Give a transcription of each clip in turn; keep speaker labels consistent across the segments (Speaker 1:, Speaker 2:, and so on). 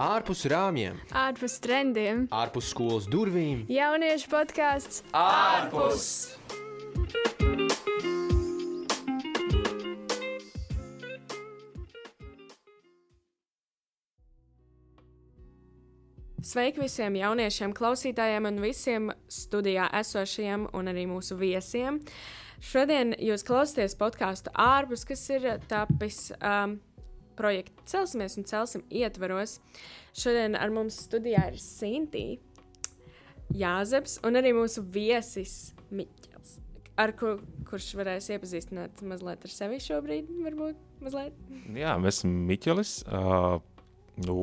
Speaker 1: ārpus rāmjiem,
Speaker 2: ārpus trendiem,
Speaker 1: ārpus skolas durvīm.
Speaker 2: Jauniešu podkāsts
Speaker 3: ārpus!
Speaker 2: Sveiki visiem jauniešiem, klausītājiem un visiem studijā esošajiem un arī mūsu viesiem. Šodien jūs klausāties podkāstu ārpus, kas ir tapis um, projekta Celsimies un Celsim ietvaros. Šodien ar mums studijā ir Sintīna, Jāzeps un arī mūsu viesis Miķels. Ar ko, kurš varēs iepazīstināt mazliet ar sevi šobrīd? Varbūt mazliet.
Speaker 4: Jā, mēs esam Miķelis. Uh, nu,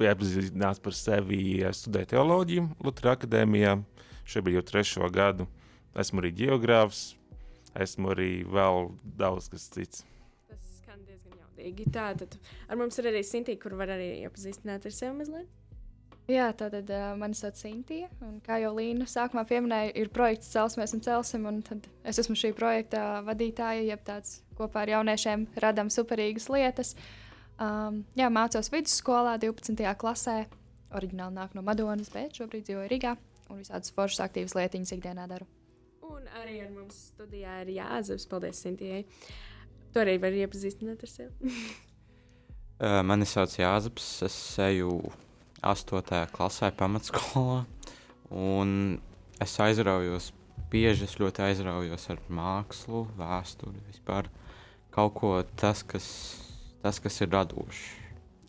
Speaker 4: iepazīstināt par sevi, studēju teoloģiju Lutera akadēmijā. Šobrīd jau trešo gadu esmu arī geogrāfs, esmu arī vēl daudz kas cits
Speaker 2: jaudīgi. Tātad ar mums ir arī Sintīna, kur var arī iepazīstināt ar sevi mazliet.
Speaker 5: Jā, tātad uh, mani sauc Sintīna. Kā jau Līna sākumā pieminēja, ir projekts Celsmies un Celsim. Un es esmu šī projekta vadītāja, jeb tāds kopā ar jauniešiem radām superīgas lietas. Um, jā, mācos vidusskolā, 12. klasē. Oriģināli nāk no Madonas, bet šobrīd dzīvoju Rīgā un visādas foršas aktīvas lietiņas ikdienā daru.
Speaker 2: Un arī ar mums studijā ir Jāzeps. Paldies, Sintījai. Tu arī vari iepazīstināt ar sevi.
Speaker 6: uh, mani sauc Jāzeps. Es eju 8. klasē, pamatskolā. Un es aizraujos bieži, es ļoti aizraujos ar mākslu, vēsturi, vispār kaut ko tas, kas, tas, kas ir radošs.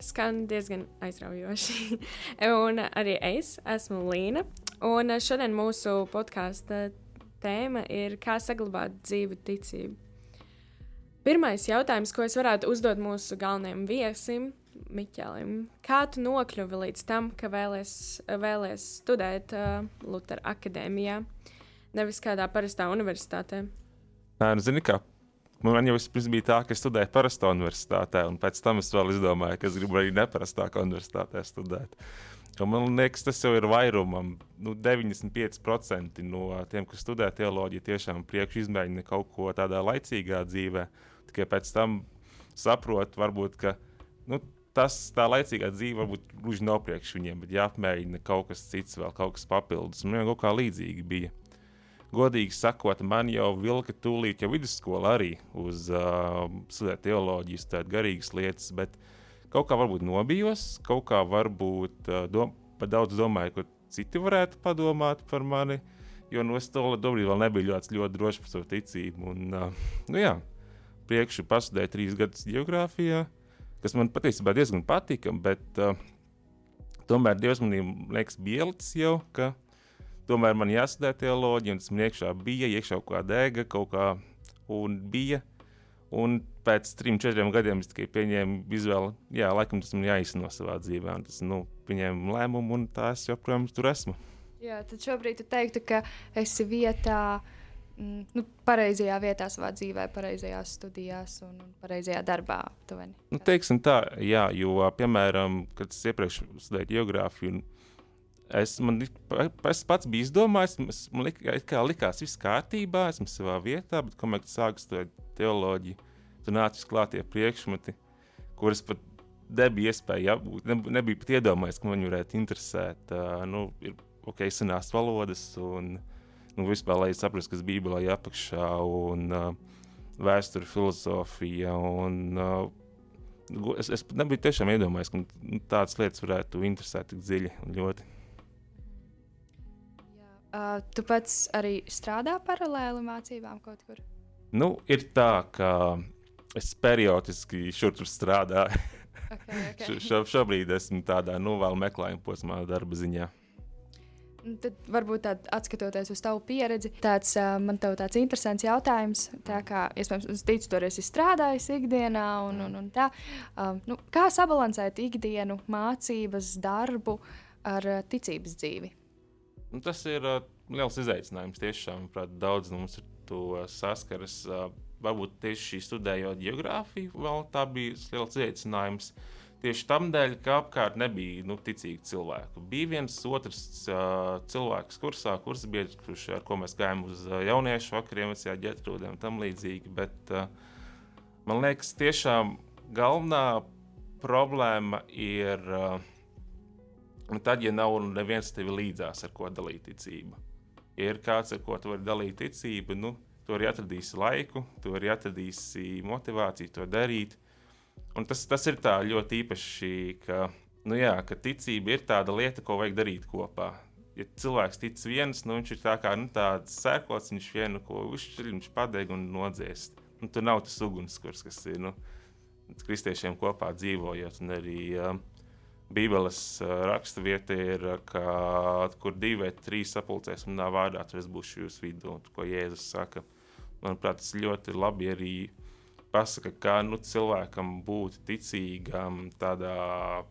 Speaker 2: Skan diezgan aizraujoši. un arī es esmu Līna. Un šodien mūsu podkāstu tēma ir kā saglabāt dzīvu ticību. Pirmais jautājums, ko es varētu uzdot mūsu galvenajam viesim, Miķelim. Kā tu nokļuvi līdz tam, ka vēlies, vēlies studēt uh, Lutera akadēmijā, nevis kādā parastā universitātē?
Speaker 4: Nē, nu, zini, kā Man jau bija tā, ka es studēju parastā universitātē, un pēc tam es vēl izdomāju, ka es gribu arī neparastākā universitātē studēt. Un man liekas, tas jau ir vairumam. Nu, 95% no tiem, kas studē teoloģiju, tiešām priekš izmēģina kaut ko tādā laicīgā dzīvē tikai pēc tam saprot, varbūt, ka nu, tas tā laicīgā dzīve varbūt gluži nav priekš viņiem, bet jāapmēģina kaut kas cits, vēl kaut kas papildus. Man kaut kā līdzīgi bija. Godīgi sakot, man jau vilka tūlīt jau vidusskolā arī uz uh, studēt teoloģiju, studēt garīgas lietas, bet kaut kā varbūt nobijos, kaut kā varbūt uh, dom par daudz domāju, ko citi varētu padomāt par mani, jo no stola dobrī vēl nebija ļoti, ļoti droši par savu ticību. Un, uh, nu jā, priekšu pastudēju trīs gadus geogrāfijā, kas man patiesībā diezgan patika, bet uh, tomēr Dievs manī liekas bielicis jau, ka tomēr man jāstudē teoloģija, un tas man iekšā bija, iekšā kaut kā dēga, kaut kā un bija. Un pēc trim, četriem gadiem es tikai pieņēmu izvēli, jā, laikam tas man jāizsno savā dzīvē, un tas, nu, pieņēmu lēmumu, un tā es joprojām tur esmu.
Speaker 5: Jā, tad šobrīd tu teiktu, ka esi vietā, uh, mm, nu, pareizajā vietā savā dzīvē, pareizajās studijās un, un pareizajā darbā. Tuveni.
Speaker 4: Nu, teiksim tā, jā, jo, piemēram, kad es iepriekš studēju geogrāfiju, es, man, es pats biju izdomājis, es, man lik, kā likās, viss kārtībā, esmu savā vietā, bet, kamēr sāku studēt teoloģiju, tur nāca klātie priekšmeti, kurus pat nebija iespēja apgūt, ne, nebija pat iedomājies, ka man varētu interesēt. Uh, nu, ir ok, senās valodas un uh, nu, vispār, lai saprastu, kas Bībelē ir apakšā, un uh, vēsture, filozofija. Un, uh, es, es nebiju tiešām iedomājies, ka nu, tādas lietas varētu interesēt tik dziļi un ļoti.
Speaker 5: Jā. Uh, tu pats arī strādā paralēli mācībām kaut kur?
Speaker 4: Nu, ir tā, ka es periodiski šur tur strādāju. Okay, okay. Šo, šobrīd esmu tādā nu, vēl meklējuma posmā, darba ziņā.
Speaker 5: Tad varbūt tād, atskatoties uz tavu pieredzi, tāds uh, man te tāds interesants jautājums. Tā kā, iespējams, es ticu, tur esi strādājis ikdienā, un, un, un tā. Uh, nu, kā sabalansēt ikdienu, mācības, darbu ar uh, ticības dzīvi?
Speaker 4: Nu, tas ir uh, liels izaicinājums. Tiešām, manuprāt, daudz no mums ir to saskaras. Uh, varbūt tieši studējot geogrāfiju, vēl tā bija liels izaicinājums. Uh, Tieši tam dēļ, ka apkārt nebija nu, ticīgi cilvēku. Bija viens otrs uh, cilvēks kursā, kurs biedrs, kurš, ar ko mēs gājām uz uh, jauniešu vakariem, vecajā ģetrūdē un tam līdzīgi. Bet uh, man liekas, tiešām galvenā problēma ir uh, tad, ja nav neviens tevi līdzās, ar ko dalīt ticību, ja ir kāds, ar ko tu vari dalīt ticību, nu, tu arī atradīsi laiku, tu arī atradīsi motivāciju to darīt. Un tas, tas ir tā ļoti īpaši, ka, nu jā, ka ticība ir tāda lieta, ko vajag darīt kopā. Ja cilvēks tic viens, nu, viņš ir tā kā nu, tāds sērkots, viņš vienu ko uzšķir, viņš padeg un nodziest. Nu, tur nav tas ugunskurs, kas ir nu, kristiešiem kopā dzīvojot. Un arī uh, Bībeles uh, raksta vieta ir, ka, kur divi vai trīs sapulcēs manā vārdā, tur es būšu jūsu vidū, ko Jēzus saka. Manuprāt, tas ļoti labi arī pasaka, kā nu, cilvēkam būt ticīgam tādā,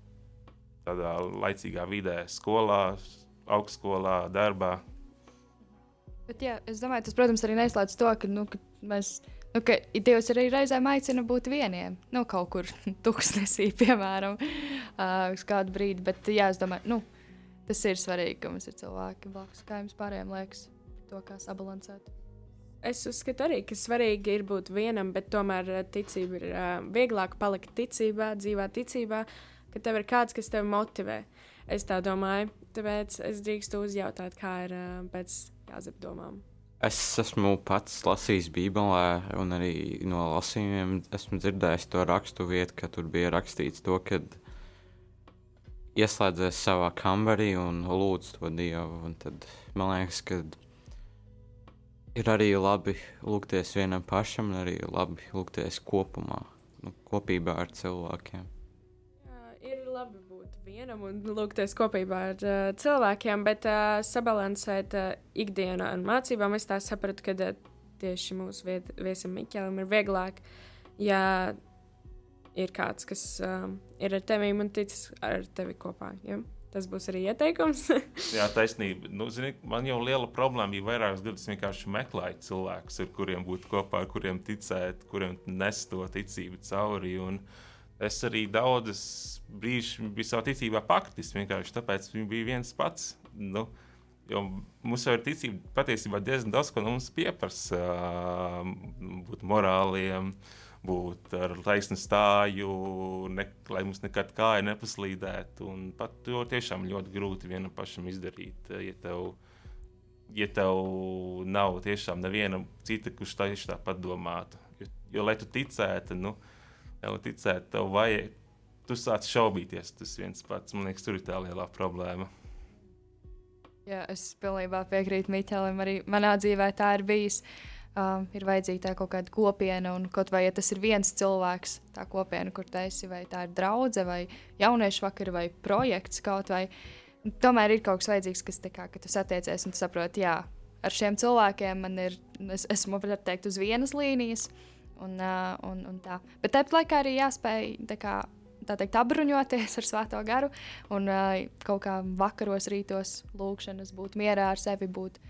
Speaker 4: tādā laicīgā vidē, skolā, augstskolā, darbā.
Speaker 5: Bet, jā, es domāju, tas, protams, arī neizslēdz to, ka, nu, ka mēs. Nu, ka Dievs arī reizēm aicina būt vieniem. Nu, kaut kur tūkstnesī, piemēram, uh, uz kādu brīdi. Bet, jā, es domāju, nu, tas ir svarīgi, ka mums ir cilvēki blakus. Kā jums pārējiem liekas, to kā sabalansēt?
Speaker 2: Es uzskatu arī, ka svarīgi ir būt vienam, bet tomēr ticība ir uh, vieglāk palikt ticībā, dzīvā ticībā, ka tev ir kāds, kas tevi motivē. Es tā domāju, tāpēc es drīkstu uzjautāt, kā ir uh, pēc Jāzep domām.
Speaker 6: Es esmu pats lasījis Bībelē, un arī no lasījumiem esmu dzirdējis to rakstu vietu, ka tur bija rakstīts to, ka ieslēdzies savā kambarī un lūdz to Dievu. Un tad man liekas, ka ir arī labi lūgties vienam pašam, un arī labi lūgties kopumā, nu, kopībā ar cilvēkiem.
Speaker 2: Jā, ir labi būt vienam un lūgties kopībā ar uh, cilvēkiem, bet uh, sabalansēt uh, ikdienu ar mācībām. Es tā sapratu, ka uh, tieši mūsu viet, viesim Miķelim ir vieglāk, ja ir kāds, kas uh, ir ar tevi un ticis ar tevi kopā. Ja? Tas būs arī ieteikums.
Speaker 4: Jā, taisnība. Nu, zini, man jau liela problēma bija vairākus gadus vienkārši meklēt cilvēkus, ar kuriem būt kopā, ar kuriem ticēt, kuriem nest to ticību cauri. Un es arī daudzas brīžus biju savā ticībā paktis, vienkārši tāpēc viņš bija viens pats. Nu, Jo mums jau ir ticība patiesībā diezgan daudz, ko no mums pieprasa. Būt morāliem, būt ar taisnu stāju, ne, lai mums nekad kāja nepaslīdētu. Un pat to tiešām ļoti grūti vienam pašam izdarīt. Ja tev, ja tev nav tiešām neviena cita, kurš tieši tāpat domātu. Jo, jo lai tu ticētu, nu, lai ticētu, tev vajag. Tu sāc šaubīties, tas viens pats. Man liekas, tur ir tā lielā problēma.
Speaker 5: Jā, es pilnībā piekrītu Miķelim. Arī manā dzīvē tā ir bijis. Um, ir vajadzīga tā kaut kāda kopiena, un kaut vai ja tas ir viens cilvēks, tā kopiena, kur tu esi, vai tā ir draudzene, vai jauniešu vakara, vai projekts kaut vai. Tomēr ir kaut kas vajadzīgs, kas tā kā, ka tu satiecies un tu saproti, jā, ar šiem cilvēkiem man ir, es esmu, var teikt, uz vienas līnijas, un, uh, un, un tā. Bet tāpat laikā arī jāspēj tā kā tā teikt, apbruņoties ar svēto garu un uh, kaut kā vakaros, rītos lūkšanas, būt mierā ar sevi, būt,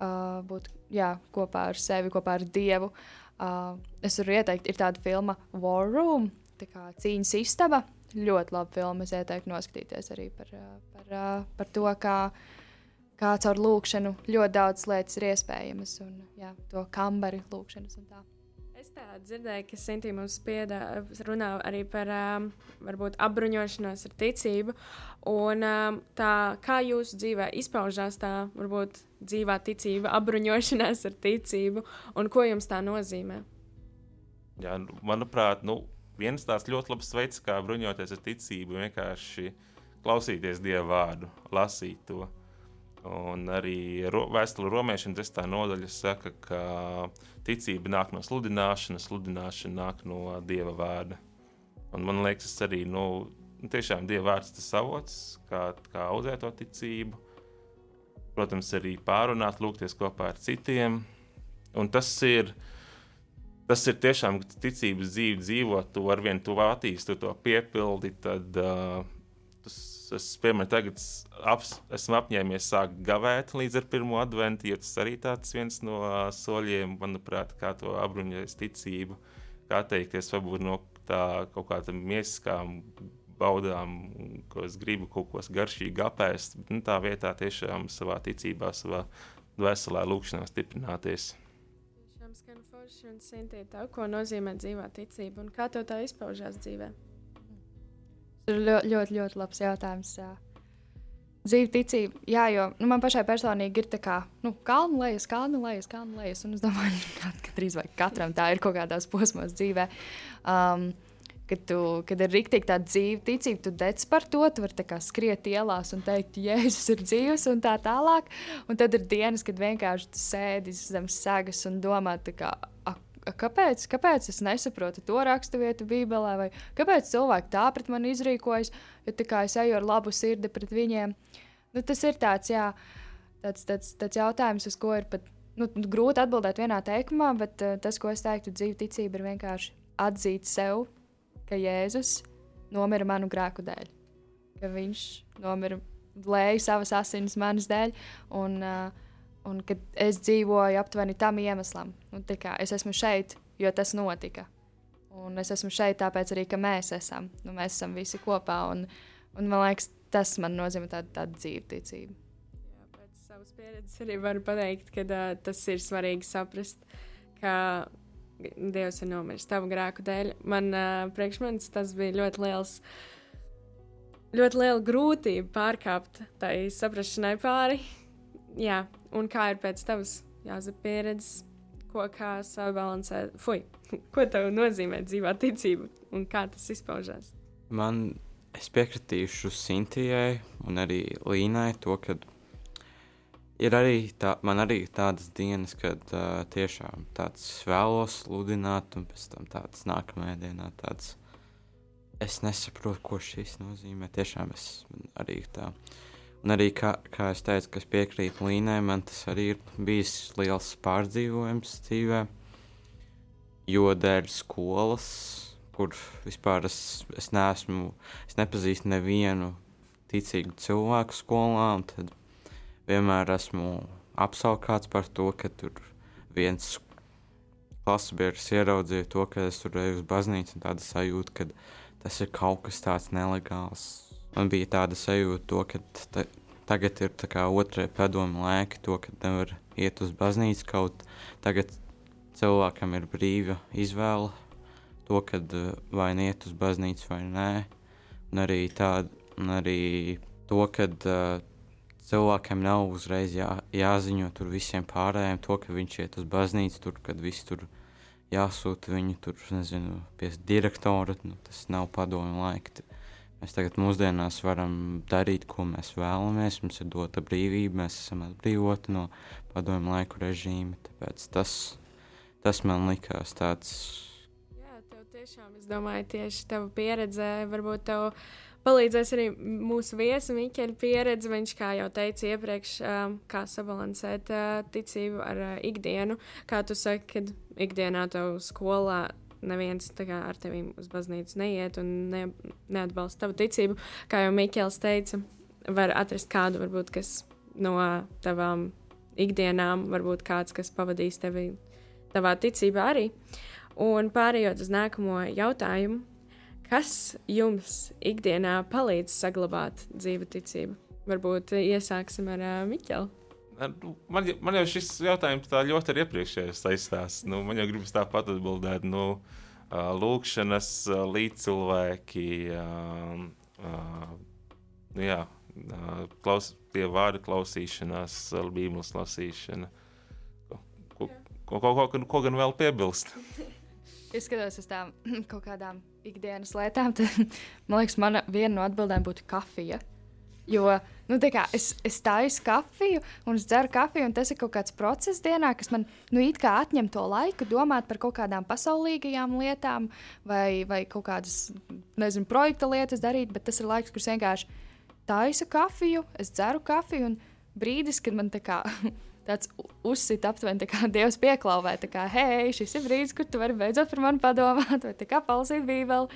Speaker 5: uh, būt jā, kopā ar sevi, kopā ar Dievu. Uh, es varu ieteikt, ir tāda filma War Room, tā kā cīņas istaba. Ļoti laba filma. Es ieteiktu noskatīties arī par, par, par to, kā, kā caur lūkšanu ļoti daudz lietas ir iespējamas un jā, to kambari lūkšanas un tā.
Speaker 2: Tā dzirdēju, ka Sintīna mums piedā, runā arī par um, varbūt apbruņošanos ar ticību. Un, um, tā, kā jūsu dzīvē izpaužās tā varbūt dzīvā ticība, apbruņošanās ar ticību, un ko jums tā nozīmē?
Speaker 4: Jā, manuprāt, nu, viens tāds ļoti labs veids, kā bruņoties ar ticību, ir vienkārši klausīties Dieva vārdu, lasīt to. Un arī ro, vēstule romiešiem desmitā nodaļa saka, ka ticība nāk no sludināšanas, sludināšana nāk no dieva vārda. Un man liekas, tas arī nu, tiešām dieva vārds tas avots, kā, kā audzēt to ticību. Protams, arī pārunāt, lūgties kopā ar citiem. Un tas ir, tas ir tiešām ticības dzīve, dzīvot to ar vienu to attīstību, to piepildi. Tad, uh, tas, es, piemēram, tagad aps, esmu apņēmies sākt gavēt līdz ar pirmo adventu, jo tas arī tāds viens no soļiem, manuprāt, kā to apbruņoties ticību, kā atteikties varbūt no tā kaut kādām miesiskām baudām, ko es gribu kaut ko garšīgi apēst, nu, tā vietā tiešām savā ticībā, savā dvēselē lūkšanā stiprināties.
Speaker 2: Skan forši un sintīt, ko nozīmē dzīvā ticība un kā to tā izpaužās dzīvēm.
Speaker 5: Ir ļoti, ļoti, ļoti labs jautājums. Jā. dzīve ticība, jā, jo nu, man pašai personīgi ir tā kā, nu, kalnu lejas, kalnu lejas, kalnu lejas, un es domāju, ka gandrīz vai katram tā ir kaut kādās posmos dzīvē. Um, kad, tu, kad ir rīktīgi tāda dzīve, ticība, tu dec par to, tu vari skriet ielās un teikt, Jēzus ir dzīves un tā tālāk. Un tad ir dienas, kad vienkārši tu sēdi zem sagas un domā, kā, ak, kāpēc, kāpēc es nesaprotu to raksturvietu Bībelē, vai kāpēc cilvēki tā pret mani izrīkojas, jo kā es eju ar labu sirdi pret viņiem. Nu, tas ir tāds, jā, tāds, tāds, tāds jautājums, uz ko ir pat nu, grūti atbildēt vienā teikumā, bet uh, tas, ko es teiktu, dzīve ticība ir vienkārši atzīt sev, ka Jēzus nomira manu grēku dēļ, ka viņš nomira lēja savas asinis manas dēļ. Un, uh, un kad es dzīvoju aptuveni tam iemeslam, nu, kā, es esmu šeit, jo tas notika. Un es esmu šeit, tāpēc arī mēs esam. Nu, mēs esam visi kopā. Un, un man liekas, tas man nozīmē tādu, tādu dzīvticību.
Speaker 2: Jā, pēc savas pieredzes arī varu pateikt, ka uh, tas ir svarīgi saprast, ka Dievs ir nomiris tavu grēku dēļ. Man uh, priekš manis tas bija ļoti liels. Ļoti liela grūtība pārkāpt tai saprāšanai pāri, jā, un kā ir pēc tavas jāsaka pieredzes, ko kā sabalansēt, fuj, ko tev nozīmē dzīvā ticība un kā tas izpaužās?
Speaker 6: Man, es piekritīšu Sintijai un arī Līnai to, ka ir arī, tā, man arī tādas dienas, kad uh, tiešām tāds vēlos sludināt, un pēc tam tāds nākamajā dienā tāds. Es nesaprotu, ko šis nozīmē. Tiešām es arī tā. Uh, Un arī, kā, kā es teicu, kas piekrīt Līnai, man tas arī ir bijis liels pārdzīvojums dzīvē. Jo dēļ skolas, kur vispār es, es neesmu, es nepazīstu nevienu ticīgu cilvēku skolā, un tad vienmēr esmu apsaukāts par to, ka tur viens klases biedrs ieraudzīja to, ka es tur eju uz baznīcu, un tāda sajūta, ka tas ir kaut kas tāds nelegāls man bija tāda sajūta, to, ka ta, tagad ir otrē padomu laika, to, ka nevar iet uz baznīcu kaut tagad cilvēkam ir brīva izvēle, to, kad eh, vai iet uz baznīcu vai nē, un arī tāda, un arī to, kad uh, cilvēkiem nav uzreiz jā, jāziņo tur visiem pārējiem, to, ka viņš iet uz baznīcu, tur, kad viss tur jāsūta viņu tur, nezinu, pie direktora, nu, tas nav padomu laika. Mēs tagad mūsdienās varam darīt, ko mēs vēlamies. Mums ir dota brīvība, mēs esam atbrīvoti no padomju laiku režīma. Tāpēc tas, tas man likās tāds.
Speaker 2: Jā, tev tiešām, es domāju, tieši tava pieredze varbūt tev palīdzēs arī mūsu viesa Miķeļa pieredze. Viņš, kā jau teica iepriekš, kā sabalansēt ticību ar ikdienu. Kā tu saki, kad ikdienā tev skolā neviens kā, ar tevi uz baznīcu neiet un ne, neatbalsta tavu ticību. Kā jau Mikls teica, var atrast kādu, varbūt, kas no tavām ikdienām, varbūt kāds, kas pavadīs tevi tavā ticībā arī. Un pārējot uz nākamo jautājumu, kas jums ikdienā palīdz saglabāt dzīvu ticību? Varbūt iesāksim ar uh, Mikelu.
Speaker 4: Man, man jau šis jautājums tā ļoti ar iepriekšējais saistās. Nu, man jau gribas tāpat atbildēt. Nu, uh, lūkšanas, uh, līdzcilvēki, uh, uh, nu, jā, uh, klaus, pie vārdu klausīšanās, uh, bībeles lasīšana. Ko, ko, ko, ko, ko, gan vēl piebilst?
Speaker 5: Es skatos uz tām kaut kādām ikdienas lietām, tad man liekas, mana viena no atbildēm būtu kafija. Jo nu, kā, es, es taisu kafiju, un es dzeru kafiju, un tas ir kaut kāds process dienā, kas man nu, atņem to laiku, domāt par kaut kādām pasaulīgajām lietām, vai, vai kaut kādas, nezinu, projekta lietas darīt, bet tas ir laiks, kurš vienkārši taisu kafiju, es dzeru kafiju, un brīdis, kad man tā kā. Tāds uzsita aptuveni, kā Dievs pieklauvē, tā kā, hei, šis ir brīdis, kur tu vari beidzot par mani padomāt, vai tā kā palasīt Bībeli.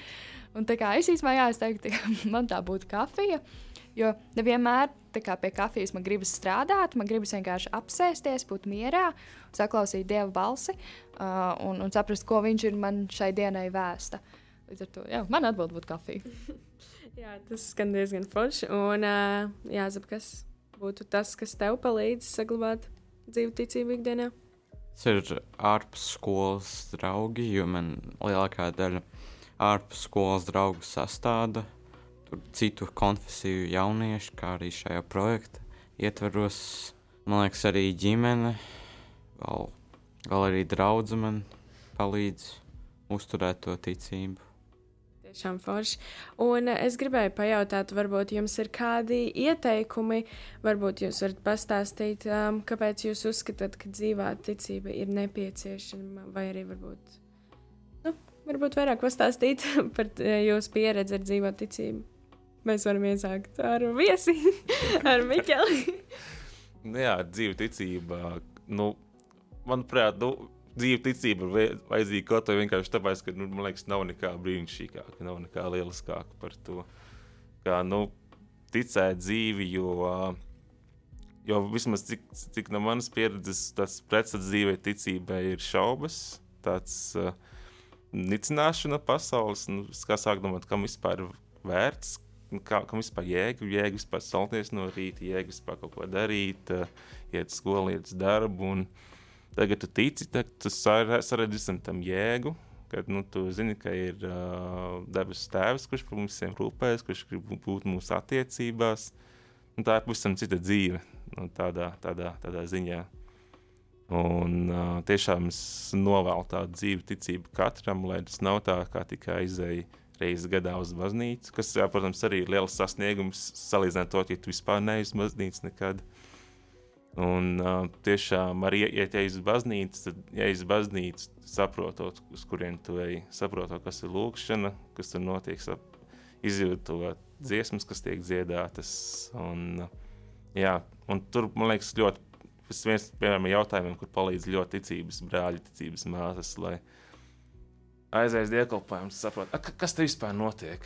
Speaker 5: Un tā kā es īstenībā, jā, es teiktu, ka man tā būtu kafija. Uh, Jo nevienmēr kā, pie kafijas man gribas strādāt, man gribas vienkārši apsēsties, būt mierā, saklausīt dieva balsi uh, un, un saprast, ko viņš ir man šai dienai vēsta. Līdz ar to jā, man atbild būtu kafija.
Speaker 2: jā, tas skan diezgan forši. Un uh, jāsaka, kas būtu tas, kas tev palīdz saglabāt dzīvu ticību ikdienā?
Speaker 6: Tas ir ārpus skolas draugi, jo man lielākā daļa ārpus skolas draugu sastāda tur citu konfesiju jaunieši, kā arī šajā projekta ietveros. Man liekas, arī ģimene, vēl, vēl arī draudzene man palīdz uzturēt to ticību.
Speaker 2: Tiešām forši. Un es gribēju pajautāt, varbūt jums ir kādi ieteikumi, varbūt jūs varat pastāstīt, um, kāpēc jūs uzskatāt, ka dzīvā ticība ir nepieciešama, vai arī varbūt, nu, varbūt vairāk pastāstīt par eh, jūsu pieredzi ar dzīvo ticību. Mēs varam iesākt ar viesi, ar Mikeli.
Speaker 4: Nu Jā, dzīve ticība. Nu, manuprāt, nu, dzīve ticība ir vajadzīga kaut vai vienkārši tāpēc, ka, nu, man liekas, nav nekā brīnišķīgāka, nav nekā lieliskāka par to. Kā, nu, ticēt dzīvi, jo, jo vismaz cik, cik no manas pieredzes, tas pretstats dzīvē ticībai ir šaubas, tāds uh, nicināšana pasaules, nu, kā sāk domāt, kam vispār vērts, kā, kam vispār jēga, jēga vispār celties no rīta, jēga vispār kaut ko darīt, uh, iet uz skolu, iet uz darbu. Un tagad tu tici, tagad tu saredzi tam jēgu. Kad nu, tu zini, ka ir uh, debesu tēvs, kurš par mums visiem rūpējas, kurš grib būt mūsu attiecībās. Nu, tā ir pavisam cita dzīve, nu, tādā, tādā, tādā ziņā. Un uh, tiešām es novēlu tādu dzīvi, ticību katram, lai tas nav tā, kā tikai izēja reizes gadā uz baznīcu, kas, protams, arī ir liels sasniegums salīdzinot to, ja tu vispār neesi uz baznīcu nekad. Un uh, tiešām arī, ja te ej uz baznīcu, tad, ja ej uz baznīcu, saprotot, uz kurien tu ej, saprotot, kas ir lūkšana, kas tur notiek, sap, izjūt to dziesmas, kas tiek dziedātas. Un, jā, un tur, man liekas, ļoti, tas viens piemēram, jautājumiem, kur palīdz ļoti ticības brāļi, ticības māsas, lai aizies dievkalpojumus, saprot, a, ka- kas te vispār notiek.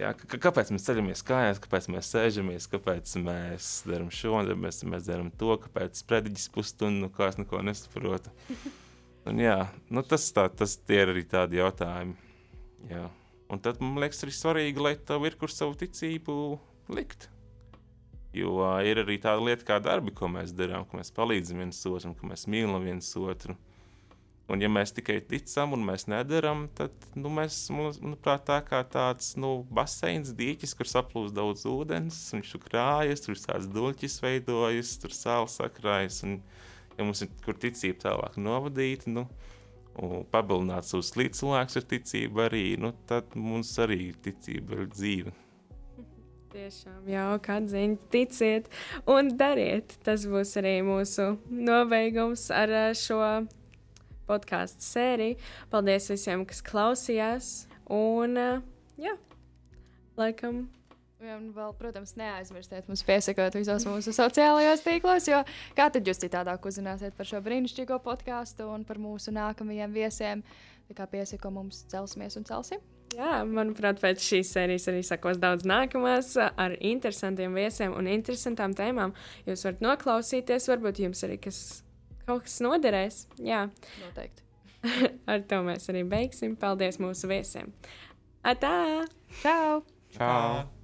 Speaker 4: Jā, k- kāpēc mēs ceļamies kājās, kāpēc mēs sēžamies, kāpēc mēs darām šo, mēs, mēs darām to, kāpēc sprediķis pusstundu, kā es neko nesaprotu. Un, jā, nu, tas, tā, tas ir arī tādi jautājumi. Jā. Un tad man liekas, arī svarīgi, lai tev ir kur savu ticību likt. Jo uh, ir arī tāda lieta, kā darbi, ko mēs darām, ka mēs palīdzam viens otram, ka mēs mīlam viens otru. Un, ja mēs tikai ticam un mēs nedarām, tad nu, mēs, manuprāt, tā kā tāds nu, baseins, dīķis, kur saplūst daudz ūdens, viņš tur krājas, tur tāds duļķis veidojas, tur sāls sakrājas. Un, ja mums ir kur ticība tālāk novadīta, nu, un pabilināt savus līdzcilvēkus ar ticību arī, nu, tad mums arī ticība ir dzīve.
Speaker 2: Tiešām jauka atziņa. Ticiet un dariet. Tas būs arī mūsu nobeigums ar ā, šo podkāstu sēriju. Paldies visiem, kas klausījās. Un, ā, jā, laikam.
Speaker 5: Un vēl, protams, neaizmirstiet mums piesakot visos mūsu sociālajos tīklos, jo kā tad jūs citādāk uzzināsiet par šo brīnišķīgo podkāstu un par mūsu nākamajiem viesiem. Tā kā piesako mums celsimies un celsim.
Speaker 2: Jā, manuprāt, pēc šīs sērijas arī sakos daudz nākamās ar interesantiem viesiem un interesantām tēmām. Jūs varat noklausīties, varbūt jums arī kas, kaut kas noderēs. Jā,
Speaker 5: Noteikti.
Speaker 2: ar to mēs arī beigsim. Paldies mūsu viesiem! Atā!
Speaker 5: Čau!
Speaker 6: Čau!